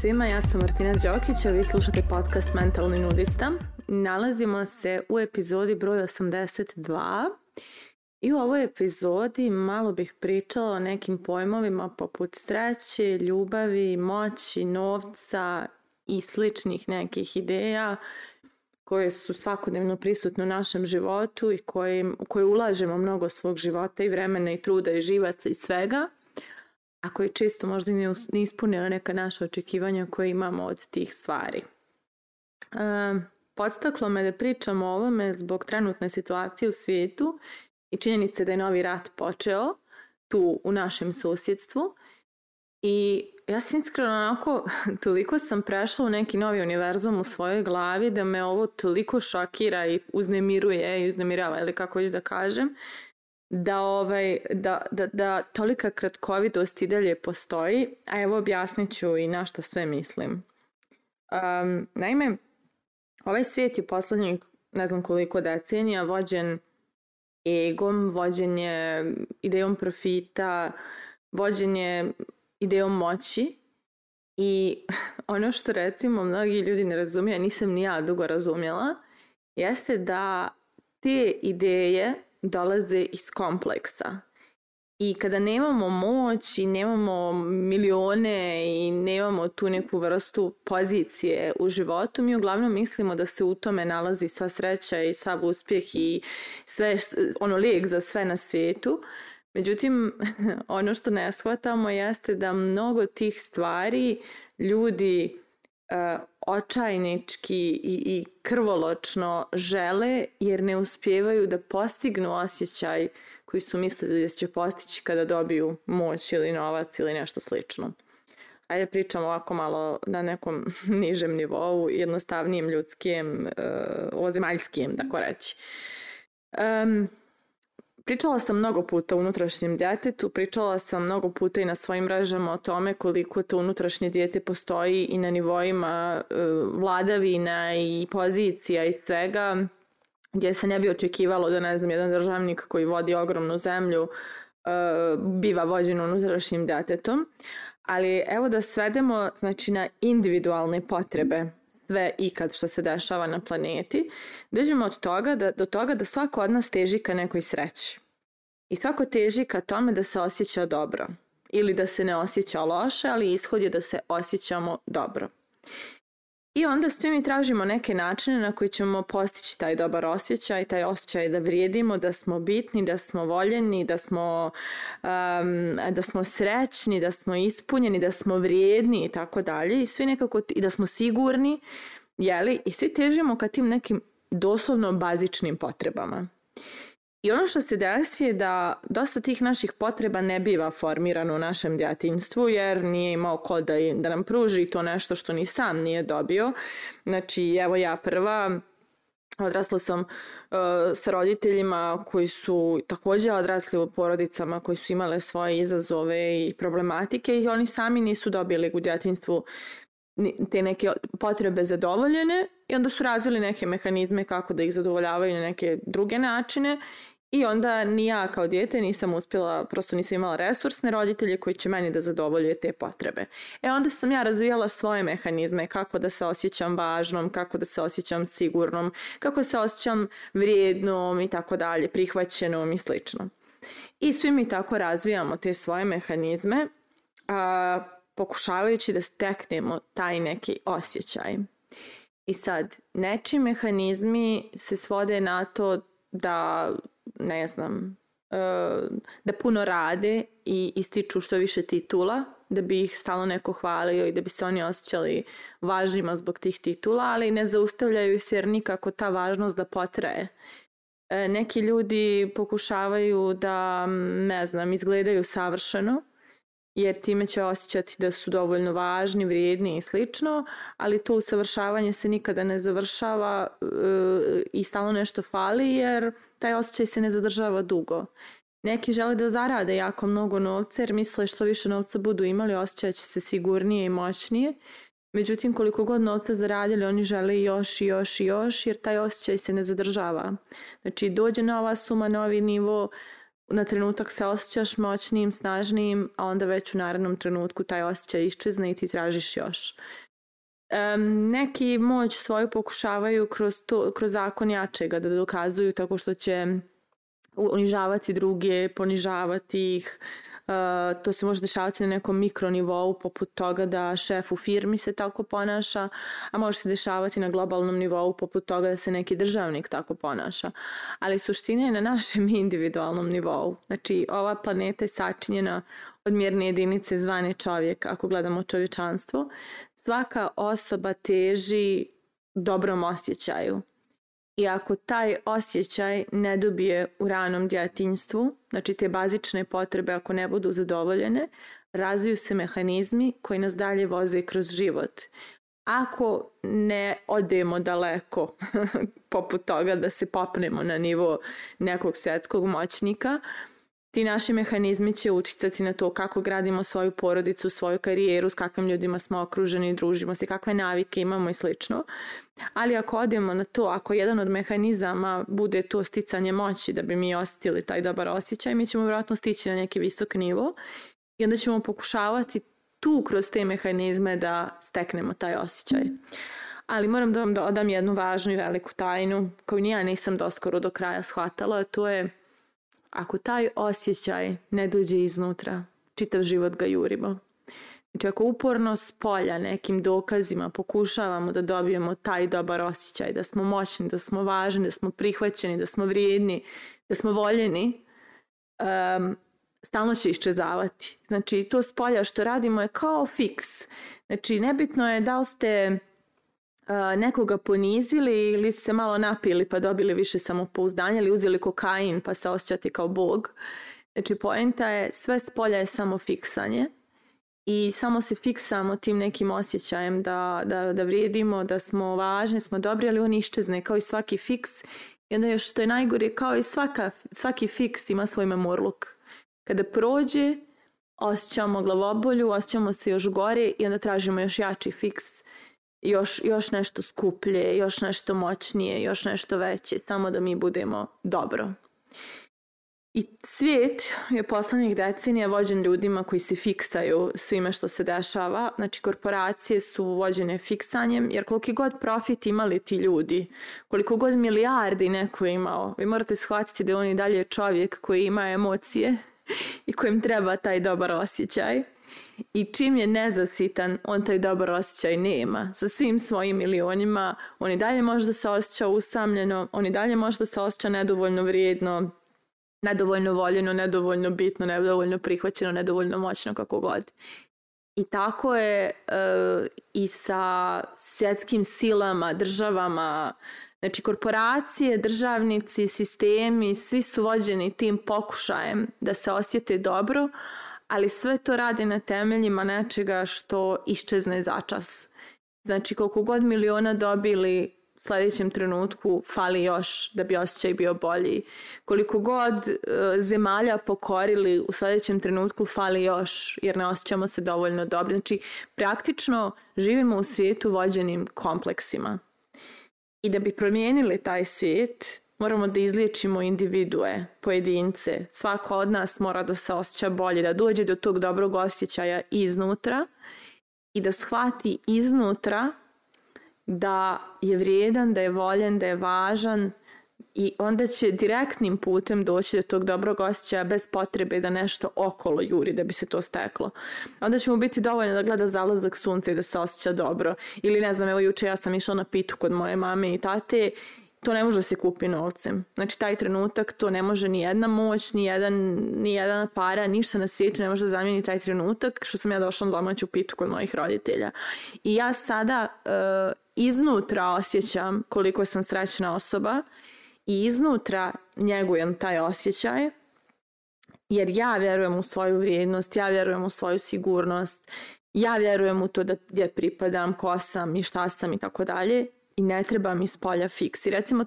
svima, ja sam Martina Đokić, a vi slušate podcast Mentalni nudista. Nalazimo se u epizodi broj 82 i u ovoj epizodi malo bih pričala o nekim pojmovima poput sreće, ljubavi, moći, novca i sličnih nekih ideja koje su svakodnevno prisutne u našem životu i koje, koje ulažemo mnogo svog života i vremena i truda i živaca i svega – a koji često možda ne ispunila neka naša očekivanja koje imamo od tih stvari. Um, podstaklo me da pričam o ovome zbog trenutne situacije u svijetu i činjenice da je novi rat počeo tu u našem susjedstvu i ja sam iskreno onako, toliko sam prešla u neki novi univerzum u svojoj glavi da me ovo toliko šokira i uznemiruje i uznemirava ili kako već da kažem, da, ovaj, da, da, da tolika kratkovidost i dalje postoji, a evo objasnit i na šta sve mislim. Um, naime, ovaj svijet je poslednjih ne znam koliko decenija vođen egom, vođen je idejom profita, vođen je idejom moći i ono što recimo mnogi ljudi ne razumiju, nisam ni ja dugo razumjela, jeste da te ideje dolaze iz kompleksa. I kada nemamo moć i nemamo milione i nemamo tu neku vrstu pozicije u životu, mi uglavnom mislimo da se u tome nalazi sva sreća i sav uspjeh i sve, ono lijek za sve na svijetu. Međutim, ono što ne shvatamo jeste da mnogo tih stvari ljudi eh, očajnički i, i krvoločno žele jer ne uspjevaju da postignu osjećaj koji su mislili da će postići kada dobiju moć ili novac ili nešto slično. Ajde pričamo ovako malo na nekom nižem nivou, jednostavnijem ljudskim, e, eh, ozemaljskim, tako reći. Um, Pričala sam mnogo puta o unutrašnjem djetetu, pričala sam mnogo puta i na svojim mrežama o tome koliko to unutrašnje dijete postoji i na nivoima e, vladavina i pozicija i svega, gdje se ne bi očekivalo da ne znam, jedan državnik koji vodi ogromnu zemlju e, biva vođen unutrašnjim djetetom. Ali evo da svedemo znači, na individualne potrebe sve ikad što se dešava na planeti, držimo od toga da, do toga da svako od nas teži ka nekoj sreći. I svako teži ka tome da se osjeća dobro ili da se ne osjeća loše, ali ishod je da se osjećamo dobro. I onda svi mi tražimo neke načine na koji ćemo postići taj dobar osjećaj, taj osjećaj da vrijedimo, da smo bitni, da smo voljeni, da smo, um, da smo srećni, da smo ispunjeni, da smo vrijedni i tako dalje. I svi nekako, i da smo sigurni, jeli? I svi težimo ka tim nekim doslovno bazičnim potrebama. I ono što se desi je da dosta tih naših potreba ne biva formirano u našem djetinjstvu, jer nije imao ko da, da nam pruži to nešto što ni sam nije dobio. Znači evo ja prva Odrasla sam uh, sa roditeljima koji su takođe odrasli u porodicama koji su imale svoje izazove i problematike i oni sami nisu dobili u djetinstvu te neke potrebe zadovoljene i onda su razvili neke mehanizme kako da ih zadovoljavaju na neke druge načine i onda ni ja kao dijete nisam uspjela, prosto nisam imala resursne roditelje koji će meni da zadovolje te potrebe. E onda sam ja razvijala svoje mehanizme kako da se osjećam važnom, kako da se osjećam sigurnom, kako se osjećam vrijednom i tako dalje, prihvaćenom i slično. I svi mi tako razvijamo te svoje mehanizme, a, pokušavajući da steknemo taj neki osjećaj. I sad, nečiji mehanizmi se svode na to da, ne znam, e, da puno rade i ističu što više titula, da bi ih stalno neko hvalio i da bi se oni osjećali važnima zbog tih titula, ali ne zaustavljaju se jer nikako ta važnost da potraje. E, neki ljudi pokušavaju da, ne znam, izgledaju savršeno, jer time će osjećati da su dovoljno važni, vrijedni i slično, ali to usavršavanje se nikada ne završava e, i stalno nešto fali jer taj osjećaj se ne zadržava dugo. Neki žele da zarade jako mnogo novca jer misle što više novca budu imali osjećat će se sigurnije i moćnije. Međutim, koliko god novca zaradili, oni žele još i još i još jer taj osjećaj se ne zadržava. Znači, dođe nova suma, novi nivo, na trenutak se osjećaš moćnijim, snažnijim, a onda već u narednom trenutku taj osjećaj iščezne i ti tražiš još. Um, neki moć svoju pokušavaju kroz, to, kroz zakon jačega da dokazuju tako što će unižavati druge, ponižavati ih, Eh, to se može dešavati na nekom mikronivou poput toga da šef u firmi se tako ponaša, a može se dešavati na globalnom nivou poput toga da se neki državnik tako ponaša. Ali suština je na našem individualnom nivou. Znači, ova planeta je sačinjena od mjerne jedinice zvane čovjek, ako gledamo čovječanstvo. Svaka osoba teži dobrom osjećaju i ako taj osjećaj ne dobije u ranom djetinjstvu, znači te bazične potrebe ako ne budu zadovoljene, razviju se mehanizmi koji nas dalje voze kroz život. Ako ne odemo daleko, poput toga da se popnemo na nivo nekog svjetskog moćnika, ti naši mehanizmi će uticati na to kako gradimo svoju porodicu, svoju karijeru, s kakvim ljudima smo okruženi, družimo se, kakve navike imamo i slično. Ali ako odemo na to, ako jedan od mehanizama bude to sticanje moći da bi mi ostili taj dobar osjećaj, mi ćemo vjerojatno stići na neki visok nivo i onda ćemo pokušavati tu kroz te mehanizme da steknemo taj osjećaj. Ali moram da vam odam jednu važnu i veliku tajnu koju ni ja nisam doskoro do kraja shvatala, a to je ako taj osjećaj ne dođe iznutra, čitav život ga jurimo. Znači ako uporno s polja nekim dokazima pokušavamo da dobijemo taj dobar osjećaj, da smo moćni, da smo važni, da smo prihvaćeni, da smo vrijedni, da smo voljeni, um, stalno će iščezavati. Znači to s polja što radimo je kao fiks. Znači nebitno je da li ste nekoga ponizili ili se malo napili pa dobili više samopouzdanja ili uzeli kokain pa se osjećati kao bog. Znači poenta je svest polja je samo fiksanje i samo se fiksamo tim nekim osjećajem da, da, da vrijedimo, da smo važni, da smo dobri, ali on iščezne kao i svaki fiks. I onda još što je najgore, kao i svaka, svaki fiks ima svoj memorluk. Kada prođe, osjećamo glavobolju, osjećamo se još gore i onda tražimo još jači fiks još, još nešto skuplje, još nešto moćnije, još nešto veće, samo da mi budemo dobro. I svijet je poslednjih decenija vođen ljudima koji se fiksaju svime što se dešava. Znači, korporacije su vođene fiksanjem, jer koliki god profit imali ti ljudi, koliko god milijardi neko je imao, vi morate shvatiti da on i dalje čovjek koji ima emocije i kojem treba taj dobar osjećaj. I čim je nezasitan, on taj dobar osjećaj nema. Sa svim svojim milionima, on i dalje može da se osjeća usamljeno, on i dalje može da se osjeća nedovoljno vrijedno, nedovoljno voljeno, nedovoljno bitno, nedovoljno prihvaćeno, nedovoljno moćno, kako god. I tako je e, i sa svjetskim silama, državama, znači korporacije, državnici, sistemi, svi su vođeni tim pokušajem da se osjete dobro, ali sve to radi na temeljima nečega što iščezne začas. Znači koliko god miliona dobili sledećem trenutku fali još da bi osjećaj bio bolji. Koliko god e, zemalja pokorili u sledećem trenutku fali još jer ne osjećamo se dovoljno dobro. Znači praktično živimo u svijetu vođenim kompleksima. I da bi promijenili taj svijet Moramo da izliječimo individue, pojedince. Svako od nas mora da se osjeća bolje, da dođe do tog dobrog osjećaja iznutra i da shvati iznutra da je vrijedan, da je voljen, da je važan i onda će direktnim putem doći do tog dobrog osjećaja bez potrebe da nešto okolo juri da bi se to steklo. Onda će mu biti dovoljno da gleda zalazak sunca i da se osjeća dobro. Ili ne znam, evo juče ja sam išla na pitu kod moje mame i tate to ne može da se kupi novcem. Znači taj trenutak to ne može ni jedna moć, ni jedan, ni jedan para, ništa na svijetu ne može da zamijeni taj trenutak što sam ja došla na domaću pitu kod mojih roditelja. I ja sada uh, iznutra osjećam koliko sam srećna osoba i iznutra njegujem taj osjećaj jer ja vjerujem u svoju vrijednost, ja vjerujem u svoju sigurnost, ja vjerujem u to da gdje pripadam, ko sam i šta sam i tako dalje i ne treba mi spolja fiks. recimo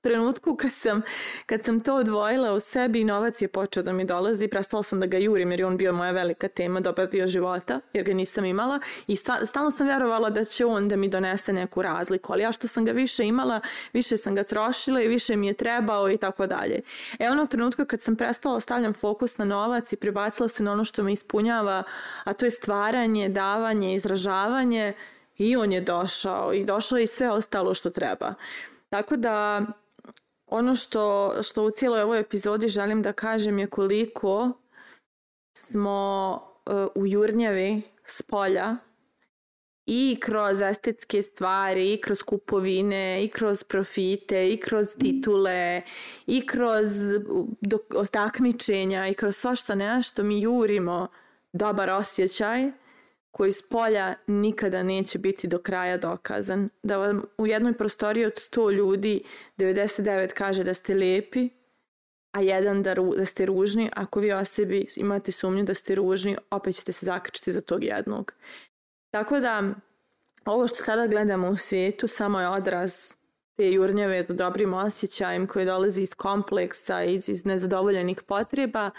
trenutku kad sam, kad sam to odvojila u sebi, novac je počeo da mi dolazi prestala sam da ga jurim jer je on bio moja velika tema, dobar dio života, jer ga nisam imala i stalno sam verovala da će on da mi donese neku razliku, ali ja što sam ga više imala, više sam ga trošila i više mi je trebao i tako dalje. E onog trenutka kad sam prestala stavljam fokus na novac i prebacila se na ono što me ispunjava, a to je stvaranje, davanje, izražavanje, i on je došao i došao i sve ostalo što treba. Tako da ono što, što u cijeloj ovoj epizodi želim da kažem je koliko smo uh, u jurnjevi s polja i kroz estetske stvari, i kroz kupovine, i kroz profite, i kroz titule, i kroz dok, takmičenja, i kroz svašta nešto mi jurimo dobar osjećaj koji s polja nikada neće biti do kraja dokazan. Da vam u jednoj prostoriji od 100 ljudi 99 kaže da ste lepi, a jedan da, ru, da ste ružni. Ako vi o sebi imate sumnju da ste ružni, opet ćete se zakačiti za tog jednog. Tako da, ovo što sada gledamo u svijetu samo je odraz te jurnjave za dobrim osjećajem koje dolazi iz kompleksa, iz, iz nezadovoljenih potreba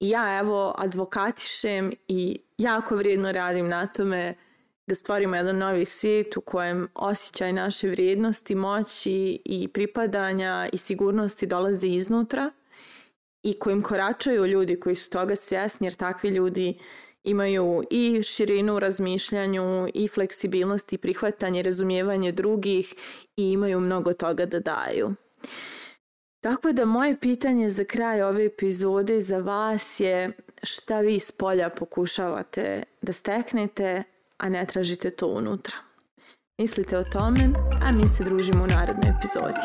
I ja evo advokatišem i jako vrijedno radim na tome da stvorimo jedan novi svijet u kojem osjećaj naše vrijednosti, moći i pripadanja i sigurnosti dolazi iznutra i kojim koračaju ljudi koji su toga svjesni jer takvi ljudi imaju i širinu u razmišljanju i fleksibilnost i prihvatanje, razumijevanje drugih i imaju mnogo toga da daju. Tako da moje pitanje za kraj ove epizode za vas je šta vi iz polja pokušavate da steknete, a ne tražite to unutra. Mislite o tome, a mi se družimo u narednoj epizodi.